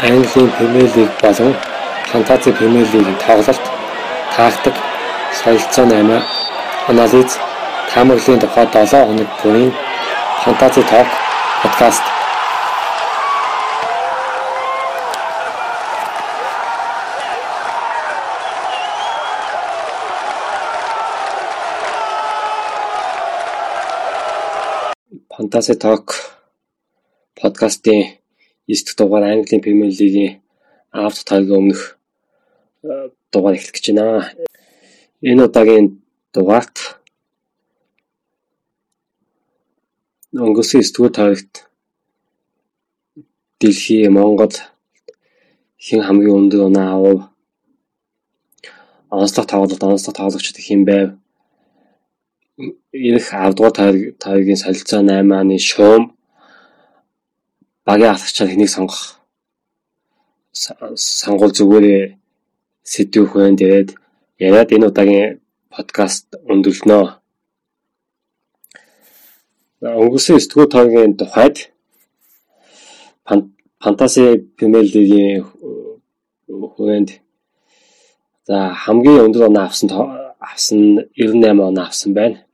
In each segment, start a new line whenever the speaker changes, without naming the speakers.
Английн Премьер Лиг болон Фантази Премьер Лигийн тоглолт, тактик, солилцоо 8, анализ, таамаглалын тухай 7 хоног бүрийн Фантази Ток подкаст Фантази Ток подкастын 9 дахь дугаар Английн Премьер Лигийн авто тайгийн өмнөх дугаар эхлэх гэж байна. Энэ удаагийн дугаарт өнгөрсөн 9 дугаар тайгт Дэлхий Монгол хэн хамгийн өндөр оноо авав? Онцлог тоглолт, онцлог тоглогчид хэн байв? Ирэх 10 дугаар тайгийн солилцоо 8-ны шуум багийн ахлагчаар хэнийг сонгох сонгуул зүгээрээ сэдвүүх байна. Тэгээд яриад энэ удаагийн подкаст өндөрлөнө. Өнгөрсөн 9 дугаар тоогийн тухайд фантаси Премьер Лигийн хүрээнд за хамгийн өндөр оноо авсан авсан 98 оноо авсан байна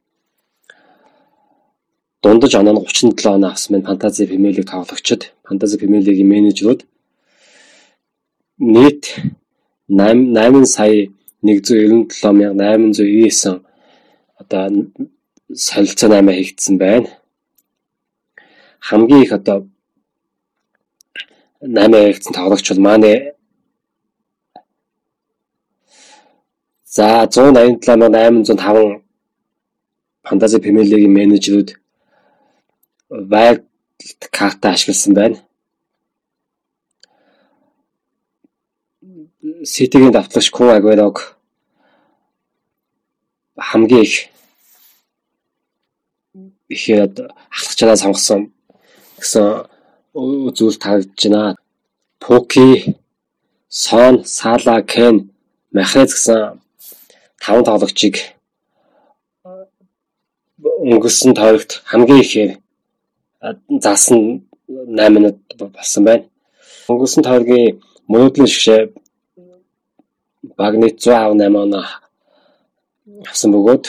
дундаж оноо нь 37 оноо авсан байна. Фантази Премьер Лиг тоглогчид, Фантази Премьер Лигийн менежерүүд нийт 8 8 сая 197899 одоо солилцоо 8 хийгдсэн байна. Хамгийн их одоо 8 хийгдсэн тоглогч бол манай За 187805 Фантази Премьер Лигийн менежерүүд wild карта ашигласан байна. Ситигийн давтлагч Кун Агуэрог хамгийн их ихэд ахлагчаараа сонгосон гэсэн зүйл тарагдж байна. Пуки, Сон, Сала, Кен, Махрез гэсэн таван тоглогчийг өнгөрсөн тойрогт хамгийн ихээр заасан 8 минут болсон байна. Өнгөрсөн тойргийн мөрөөдлийн шигшээ багны 108 оноо авсан бөгөөд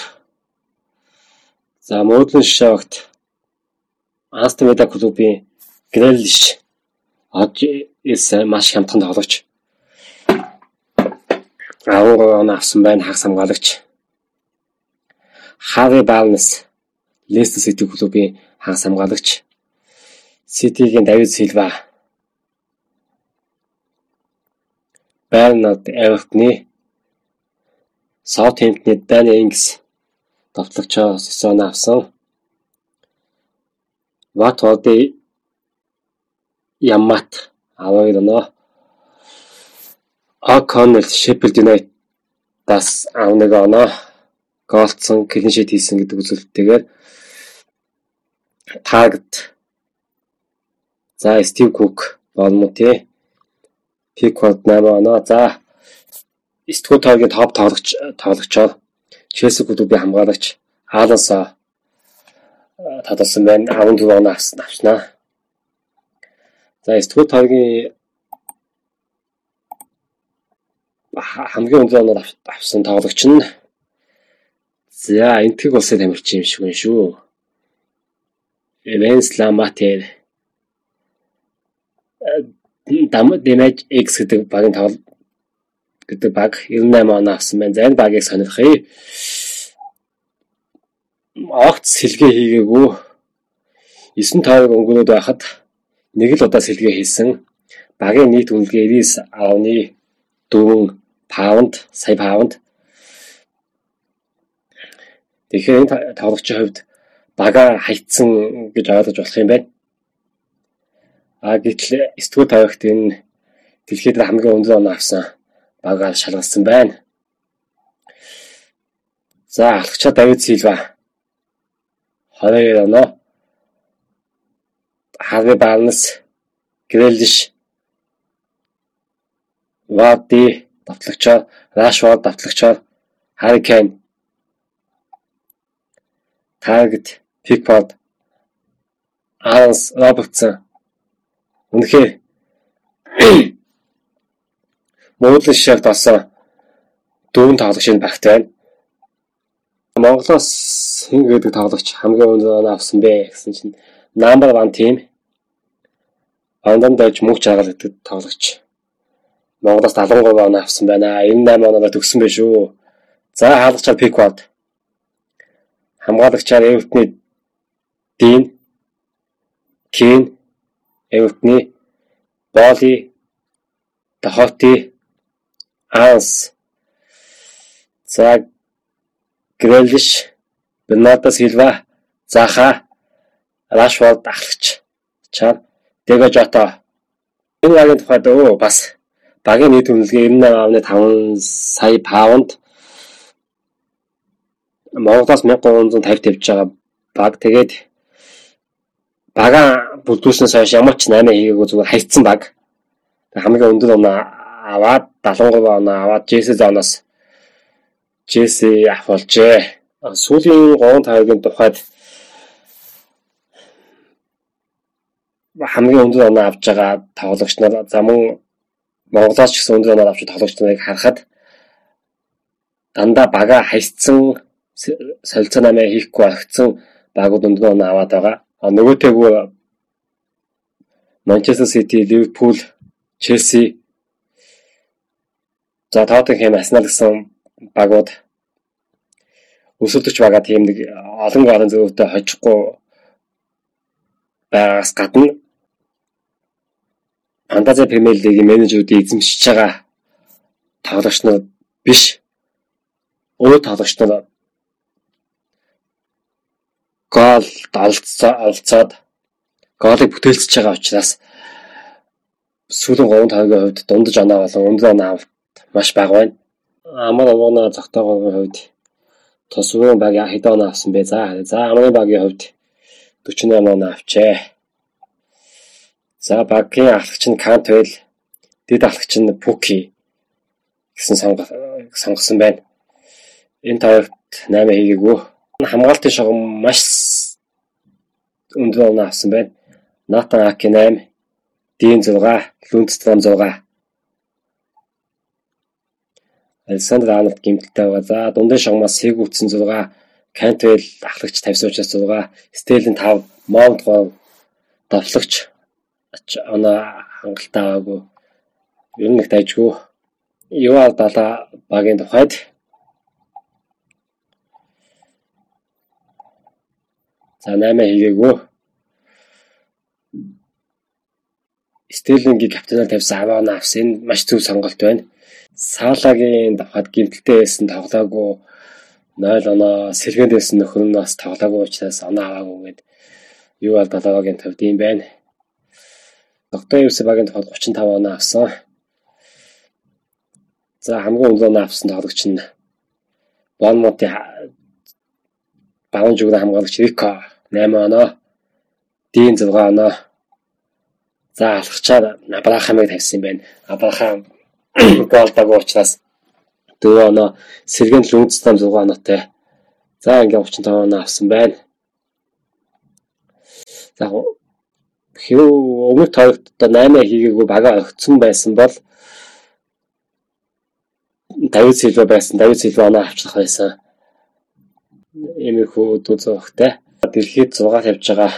за мөрөөдлийн шигшээ багт Астон Вилла клубын Грэлиш од эс маш хямдхан тоглогч. Аваа оноо авсан байна хагас хамгаалагч. Хави Балнес Лестер Сити клубын хагас хамгаалагч. Ситигийн Давид Силва. Бернард Эвертны Саутгемптны Дани Ингс давтлагчаа сезон авсан. Ватфордын Ямат аваад оноо О'Коннелл Шеффилд Юнайтедаас авнаг оноо голцсон клиншит хийсэн гэдэг үзүүлэлттэйгээр таагд За Стив Кук болно тий. Пикфорд 8 оноо. За Стгүү тоогийн топ тоглогч тоглогчоор Челси клубын хамгаалагч Алонсо таталсан байна. 14 оноо авсан авснаа. За Стгүү тоогийн хамгийн өндөр оноор авсан тоглогч нь За энтгэг улсын тамирчин юм шиг байна шүү. Эвенс Ламатер Damage X гэдэг багийн тоглолт гэдэг баг 98 оноо авсан байна. За энэ багийг сонирхъя. Огт сэлгээ хийгээгүй 9 тойрог өнгөрөөд байхад нэг л удаа сэлгээ хийсэн. Багийн нийт үнэлгээ 99.4 паунд, сая паунд. Тэгэхээр энэ тоглогчийн хувьд бага хайцсан гэж ойлгож болох юм байна. А гэтэл 9 дугаар тавигт энэ дэлхийд хамгийн өндөр оноо авсан багаар шалгалсан байна. За алхачаа Давид Силва. 22 оноо. Хави Барнс Грэлиш Вади давтлагчаар Рашфорд давтлагчаар Харри Кейн Таргет Пикфорд Аланс Робертсон Үнэхээр Монголын шишээгт болсон дөрвөн тоглогчийн багт байна. Монголоос хэн гэдэг тоглогч хамгийн өндөр авсан бэ гэсэн чинь number 1 team Андан дайж мөнх чаргал гэдэг тоглогч Монголоос 73 оноо авсан байна. 98 оноо төгсөн байх шүү. За хаалгачаар Pickford хамгаалагчаар Эвертны Дин Кин Эвертны Боли Дахоти Анс за Грэлиш Бената Силва Заха Рашфорд ахлагч чам Дэго Жото энэ багийн тухайд өө бас багийн нийт үнэлгээ 98.5 сая паунд. Монголоос 1350 тавьж байгаа баг. Тэгээд бага бүлдүүлснээс хойш ямар ч 8 хийгээгүй зүгээр хайцсан баг. Хамгийн өндөр оноо аваад 73 оноо аваад JS зооноос JS авахулжээ. Сүүлийн 3 тавгийн тухайд хамгийн өндөр оноо авж байгаа тоглогч нар за мөн Монголоос ч гэсэн өндөр оноо авч тоглогч нарыг харахад дандаа бага хайцсан солилцоо намаа хийхгүй агцсан багууд өндөр оноо аваад байгаа. А нөгөөтэйгөө Манчестер Сити, Ливерпул, Челси за Тоттенхэм, Арсенал гэсэн багууд өсөлтөч байгаа тийм нэг олон гарын зөвөвтэй хожихгүй байгаас гадна Фантази Премьер Лигийн менежерүүдийг эзэмшиж байгаа тоглогч нар биш. Өөр тоглогч нар гол олцоод голыг бүтээлцэж байгаа учраас сүүлийн 3 тавгийн хувьд дундаж оноо болон өндөр оноо авалт маш бага байна. Амар оноо зогтоогоогийн хувьд тосвын баг хэдэн оноо авсан бэ? За за амрын багийн хувьд 48 оноо авчээ. За багийн ахлагч нь Кантвел, дэд ахлагч нь Пуки гэсэн сонгосон байна. Энэ тавигт 8 хийгээгүй хамгаалтын шугам маш өндөр оноо авсан байна. Натан Аки 8, Дин 6, Лүнцтром 6. Александр Арнольд гимтэлтэй байгаа. За дундын шугамаас Сэг үтсэн 6, Кантвел ахлагч 50 учраас 6, Стелин 5, Маунт 3 давтлагч оноо хангалттай байгаагүй. Ер нь их дайжгүй. Юа дала багийн тухайд За 8 хийгээгүй. Стерлингийн капитанаар тавьсан аваана авсан. Энэ маш зөв сонголт байна. Саалагийн давхад гимтэлтэй байсан тоглоогүй 0 оноо сэргэнд байсан нөхөр нь бас тоглоогүй учраас оноо аваагүй гээд юу бол долоогийн төвд юм байна. Доктор Юс багийн тухайд 35 оноо авсан. За хамгийн өндөр оноо авсан тоглогч нь Бонмоти багын жүгнэ хамгаалагч Рико 8 оноо. Дийн 6 оноо. За алхачаар Абрахамыг тавьсан юм байна. Абрахам гол даг учраас 4 оноо. Сэргэн Лүнцтан 6 оноотой. За ингээ 35 оноо авсан байна. За хэв өмнөх тоогт одоо 8 хийгээгүй бага огцсон байсан бол Давид Силва байсан. Давид Силва оноо авчлах байсан. Эмэхүү дүүцөөхтэй дэлхийд 6 тавьж байгаа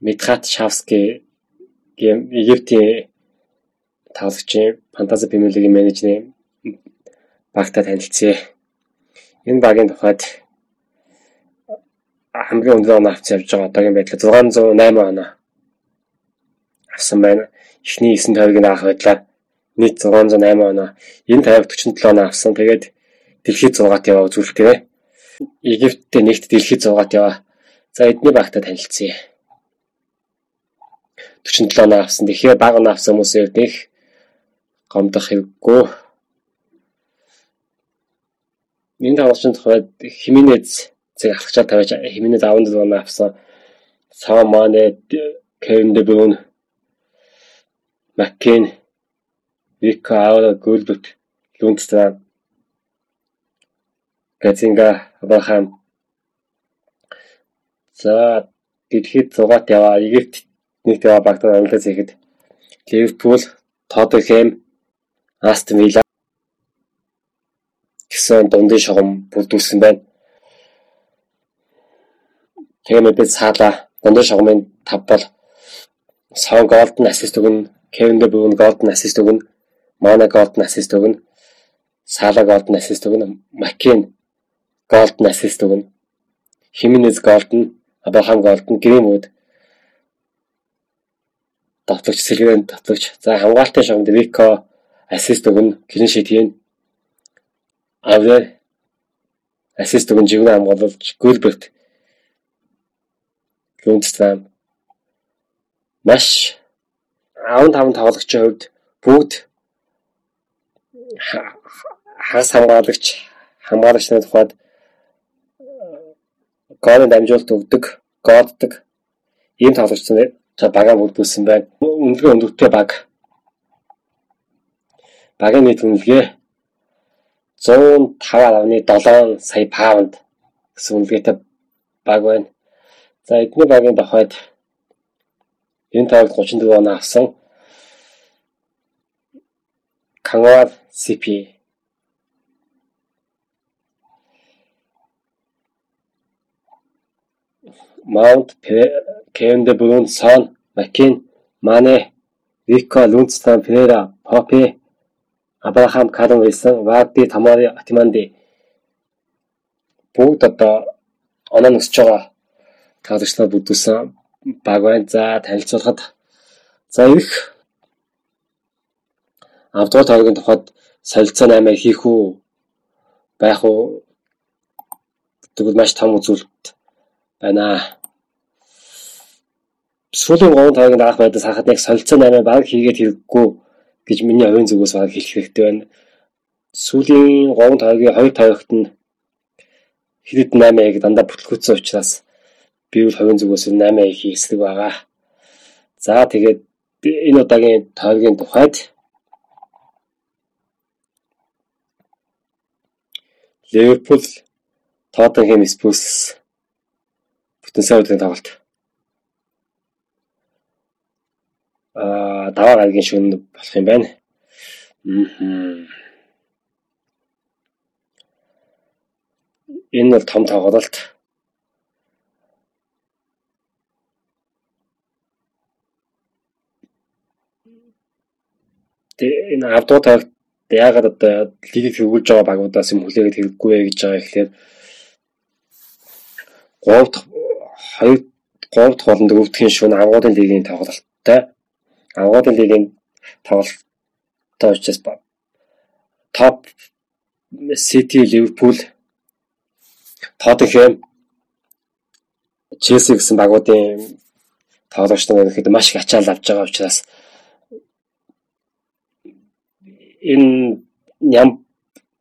Митхат Шавски Египтийн тоглогчийн фантази лигийн менежерийн багтаа танилцъя. Энэ багийн тухайд хамгийн өндөр оноо авч явж байгаа одоогийн байдлаар 608 оноо авсан байна. Эхний 9 тавиг наах байдлаар нийт 608 оноо. Энэ 50 47 оноо авсан. Тэгээд дэлхийд 6-т яваа үзүүлэлтээ Египттэй нэгт дэлхийд 6-т яваа. За эдний багтаа танилцъя. 47 оноо авсан. Тэгэхээр бага оноо авсан хүмүүсээр их гомдох хэрэггүй. Энэ тоглогчийн тухайд Химинез зэрэг ахлагчаа тавьж Химинез 14 оноо авсан. Самане Кевин Де Брюн Маккен Вика Аура Гөлбөт Лүнстрам Газинга Абрахам. За дэлхийд 6-т яваа Египт нэгт яваа багтаа амлаас ихэд Ливерпул, Тоттенхэм, Астон Вилла. Гэсэн дундын шугам бүрдүүлсэн байна. Тэгээ мэдээд Сала дундын шугамын 5 бол Сон Голден ассист өгнө, Кевин Дэ Брюн Голден ассист өгнө, Мана Голден ассист өгнө, Сала Голден ассист өгнө, Макин Голден ассист өгнө, Хименес Голден, Абрахам Голден, Гринвуд тоглогч Сэлгэн тоглогч. За хамгаалтын шугамд Вико ассист өгнө, клин шит хийн. Авер ассист өгнө, живнэ хамгаалж Гүлберт. Лундстрам маш 15 тоглогчийн хувьд бүгд хагас хамгаалагч хамгаалагчны тухайд гоолын дамжуулалт өгдөг, гооддаг ийм тоглогчдын за багаа бүрдүүлсэн байна. Үнэлгээ өндөртэй баг. Багийн нийт үнэлгээ 105.7 сая паунд гэсэн үнэлгээтэй баг байна. За эдний багийн дохойд энэ таард 34 оноо авсан Кангар CP Маунт Кевин Брун Сон Макин Мане Вико Лунстан Ферера Попе Абрахам Калум Вилсон Варди Тамари Атиманди бүгд одоо оноо нөсч байгаа таалагчлаа бүдүүлсэн баг байна. За танилцуулахад. За их авдгаа тоогийн тухайд солилцоо 8 хийх үү? Байх уу? Гэдэг маш том үзүүлэлт байна. Сүүлийн 3 тоогийн даах байдлаас харахад нэг солилцоо 8 баг хийгээд хэрэггүй гэж миний оюун зүгээс баг хэлэх хэрэгтэй байна. Сүүлийн 3 тоогийн 2 тоогт нь хэд 8 яг дандаа бүтлгүүцсэн учраас би бол хувийн зүгээс 8 хийх эсрэг байгаа. За тэгээд энэ удаагийн тоогийн тухайд Ливерпул Тоттенхэм Спurs бүтэн сайн өдрийн тоглолт. Аа даваа гаргийн шөнө болох юм байна. Энэ бол том тоглолт. энэ авдуу тагт яагаад одоо лигийг хөвгүүлж байгаа багуудаас юм хүлээгээд хэрэггүй гэж байгаа ихлээр 3 дахь 2 3 дахь болон дөрөвдгийн шөнө авгуудын лигийн тоглолттой. Авгуудын лигийн тоглолттой учраас топ Сити, Ливерпул, Тоттенхэм, Челси гэсэн багуудын тоглогч нар ихэд маш их ачаал авч байгаа учраас энэ ням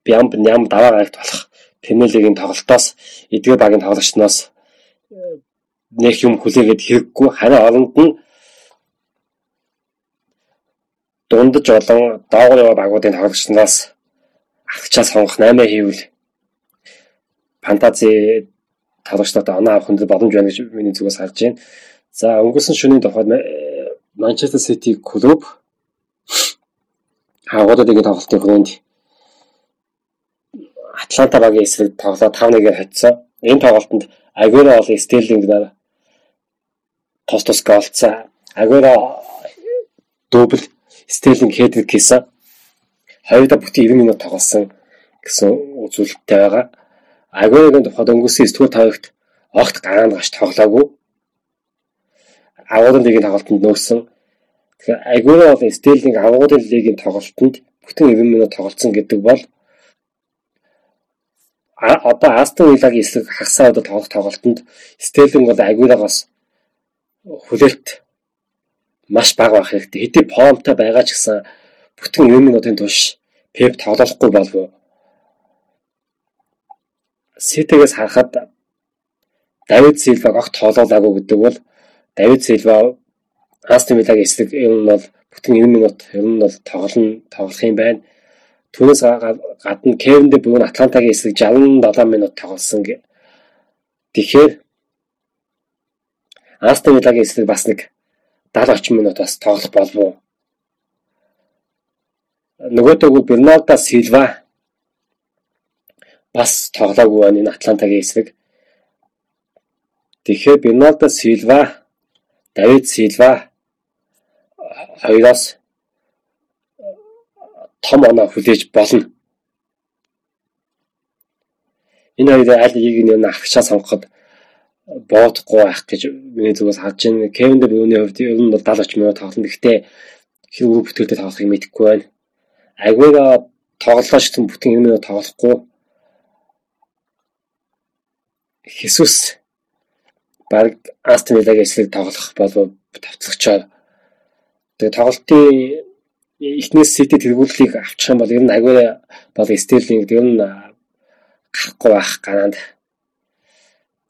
бям ням даваа гарагт болох Премьер лигийн тоглолтоос эдгээр багийн тоглогчноос нэг юм хүлээгээд хэрэггүй харин оронд нь дундаж олон доогуур яваа багуудын тоглогчноос агчаа сонгох 8 хийвэл фантази тоглогчдод оноо авах хүнд боломж байна гэж миний зүгээс харж байна. За өнгөрсөн шөнийн тухайд Манчестер Сити клуб агуулгын тоглолтын хүрээнд Атланта багийн эсрэг тоглоод 5-1-ээр хоцсон. Энэ тоглолтод Агуэро бол Стерлинг нар тос тос голцсон. Агуэро дубль Стерлинг хедрик хийсэн. Хоёрдоо бүтэн 90 минут тоглосон гэсэн үзүүлэлттэй байгаа. Агуэрогийн тухайд өнгөрсөн 9 тавигт огт гараанд гаш тоглоогүй. Агуулгын лигийн тоглолтод нөөсөн Тэгэхээр Агуро бол Стерлинг авгуулын лигийн тоглолтод бүтэн 90 минут тоглолцсон гэдэг бол одоо Астон Виллагийн эсрэг хагасаа одоо тоглох тоглолтод Стерлинг бол Агурогоос хүлээлт маш бага байх хэрэгтэй. Хэдий формтой байгаа ч гэсэн бүтэн 90 минутын турш Пеп тоглохгүй болов. Ситигээс харахад Давид Силваг огт тоглоулаагүй гэдэг бол Давид Силва Астон Виллагийн эсрэг юм бол бүтэн 90 минут ер нь бол тоглоно тоглох юм байна. Түүнээс гадна Кевин Дэ Брюн Атлантагийн эсрэг 67 минут тоглосон. Тэгэхээр Астон Виллагийн эсрэг бас нэг 70 орчим минут бас тоглох болов уу нөгөөдөө Бернардо Силва бас тоглоогүй байна энэ Атлантагийн эсрэг. Тэгэхээр Бернардо Силва, Давид Силва хоёроос том оноо хүлээж болно. Энэ хоёрын аль нэгийг нь авахчаа сонгоход боодохгүй байх гэж миний зүгээс харж байна. Кевин Дэ Брюний хувьд ер нь бол 70 30 минут тоглоно. Гэхдээ хэр өрөө бүтээлтэй тоглохыг мэдэхгүй байна. Агвега тоглолоо шигтэн бүтэн 90 минут тоглохгүй. Хесус баг Астон Виллагийн эсрэг тоглох болов тавцлагчаар. Тэгээ тоглолтын эхнээс Сити тэргүүллийг авчих юм бол ер нь Агвега бол Стерлинг ер нь гарахгүй байх гараанд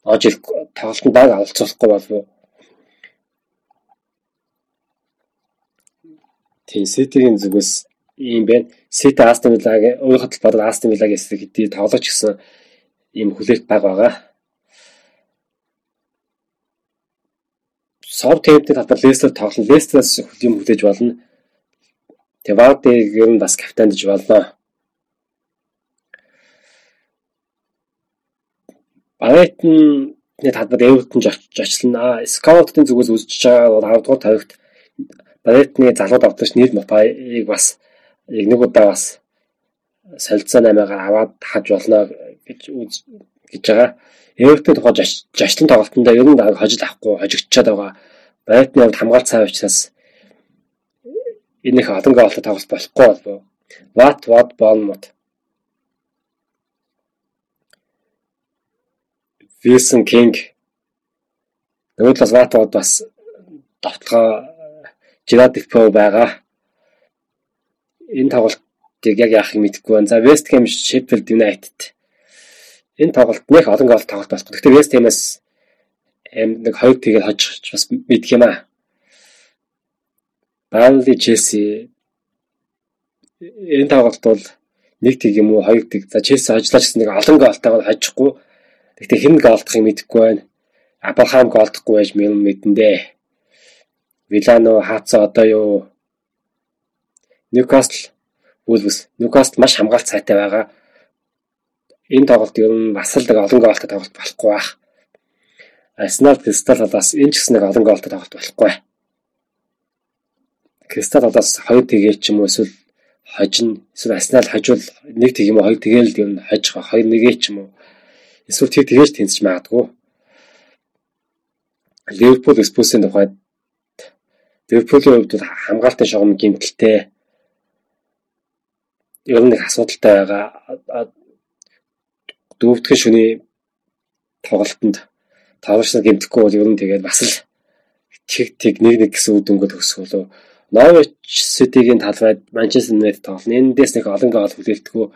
Ожил тоглолтод баг оролцуулахгүй болов Тийм Ситигийн зүгээс ийм байна. Сити Астон Виллагийн өөрөөр хэлбэл Астон Виллагийн эсрэг хэдий тоглож гисэн ийм хүлээлт баг байгаа. Саутгемптон талбар Лестер тоглон Лестерээс юм хүлээж болно. Тэгээ Вардиг ер нь бас капитандж болно. Брайтны талбар Эвертон жочлно. Скаутын зүгээс үзэж байгаа бол 10 дугаар тавигт Брайтны залууд авдагч Нил Мопаыг бас яг нэг удаа бас солилцоо 8-аар аваад хаж болно гэж гэж байгаа. Эвертон тухай жашлан тоглолтонд ер нь хожил авахгүй хожигдчихад байгаа. Брайтны хувьд хамгаалт цаа учраас энэ их олон гоолтой тоглолт болохгүй болов. Ват ват Бонмут Вилсон Кинг нөгөө талаас Ватод бас давталгаа Жирадипо байгаа. Энэ тоглолтыг яг яахыг мэдэхгүй байна. За West Ham Sheffield United энэ тоглолт нэх олон гол тоглолт болох. Гэхдээ West Ham-аас нэг хоёр тэгээд хожиж бас мэдх юм аа. Burnley Chelsea энэ тоглолт бол нэг тэг юм уу хоёр тэг. За Chelsea хожлооч гэсэн нэг олон голтойгоо хожихгүй Гэхдээ хэн голдохыг мэдэхгүй байна. Абрахам голдохгүй байж мэдэн дээ. Вилано хаацаа одоо юу Ньюкасл Wolves Ньюкасл маш хамгаалт сайтай байгаа. Энэ тоглолт ер нь бас л олон гоолтой тоглолт болохгүй байх. Арсенал Кристал талаас энэ ч гэсэн нэг олон гоолтой тоглолт болохгүй. Кристал талаас хоёр тэгээ ч юм уу эсвэл хожин эсвэл Арсенал хожвол нэг тэг юм уу хоёр тэгээл ер нь хожих хоёр нэгээ ч юм уу Эсвэл тэр тэгэж тэнцэж магадгүй. Ливерпул Спурсийн тухайд Ливерпулийн хувьд хамгаалтын шугам гимтэлтэй ер нь их асуудалтай байгаа. Дөрөвдүгээр шөнийн тоглолтод тавшаа гимтэхгүй бол ер нь тэгээд бас л тэг тэг нэг нэг гэсэн үд өнгө төгсгөлөө. Norwich City-гийн талбайд Manchester United тоглоно. Эндээс нэг олон гол хүлээлтгүй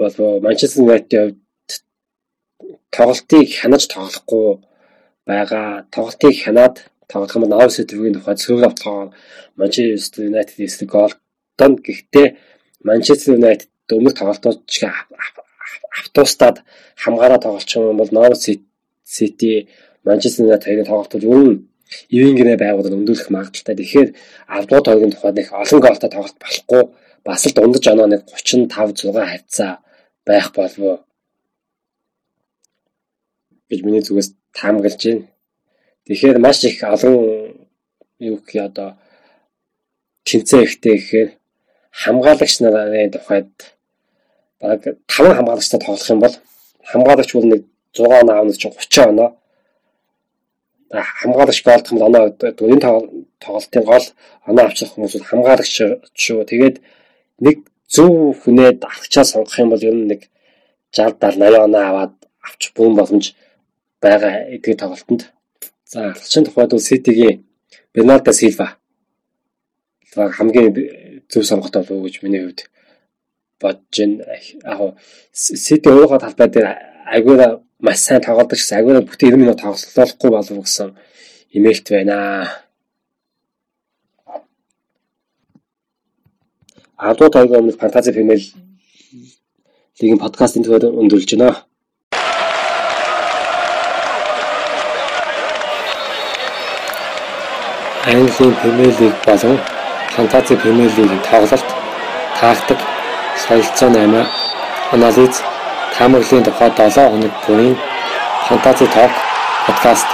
бол Manchester United-ийн тоглолтыг хянаж тоглохгүй байгаа. Тоглолтыг хянаад тоглох юм Norwich City-ийн тухайд сөрөг автогоор Manchester United эсрэг голтон гэхдээ Manchester United өмнөх тоглолтууд автуустаад хамгаараа тоглолч юм бол Norwich City Manchester United-ийн тоглолтууд ер нь ивэнгэрэ байгуулад өндөрөх магадaltaй. Тэгэхээр 10 дугаар тойргийн тухайд их олон голтой тоглолт болохгүй бас л дундаж оноо нэг 35 6 хавцаа байх болов гэж миний зүгээс таамаглаж байна. Тэгэхээр маш их олон юу гэх юм одоо тэнцээ ихтэй гэхээр хамгаалагч нарын тухайд баг 5 хамгаалагчтай тоглох юм бол хамгаалагч бол нэг 6 оноо аавна чинь 30 оноо хамгаалагч голдох юм оноо энэ тоглолтын гол оноо авчих хүмүүс бол хамгаалагч шүү. Тэгээд нэг зөв хүнээ авчаа сонгох юм бол ер нь нэг 60 70 80 оноо аваад авч буун боломж байгаа эдгээр тоглолтод. За алчин тухайд бол Ситигийн Бернардо Силва хамгийн зөв сонголт болов уу гэж миний хувьд бодож байна. Яг Сити өөрийнхөө талбай дээр агуура маш сайн тоглодог гэсэн агуура бүтэн 90 минут тоглохгүй болов гэсэн имэйлт байна. Адуу тойгоо өмнө фэнтези премьер лигийн подкастын төвөөр өндөрлж байна. Английн Премьер Лиг болон Фантази Премьер Лигийн тоглолт тактик, солилцоо 8, анализ, таамаглалын тухай 7 хоног бүрийн фантази ток подкаст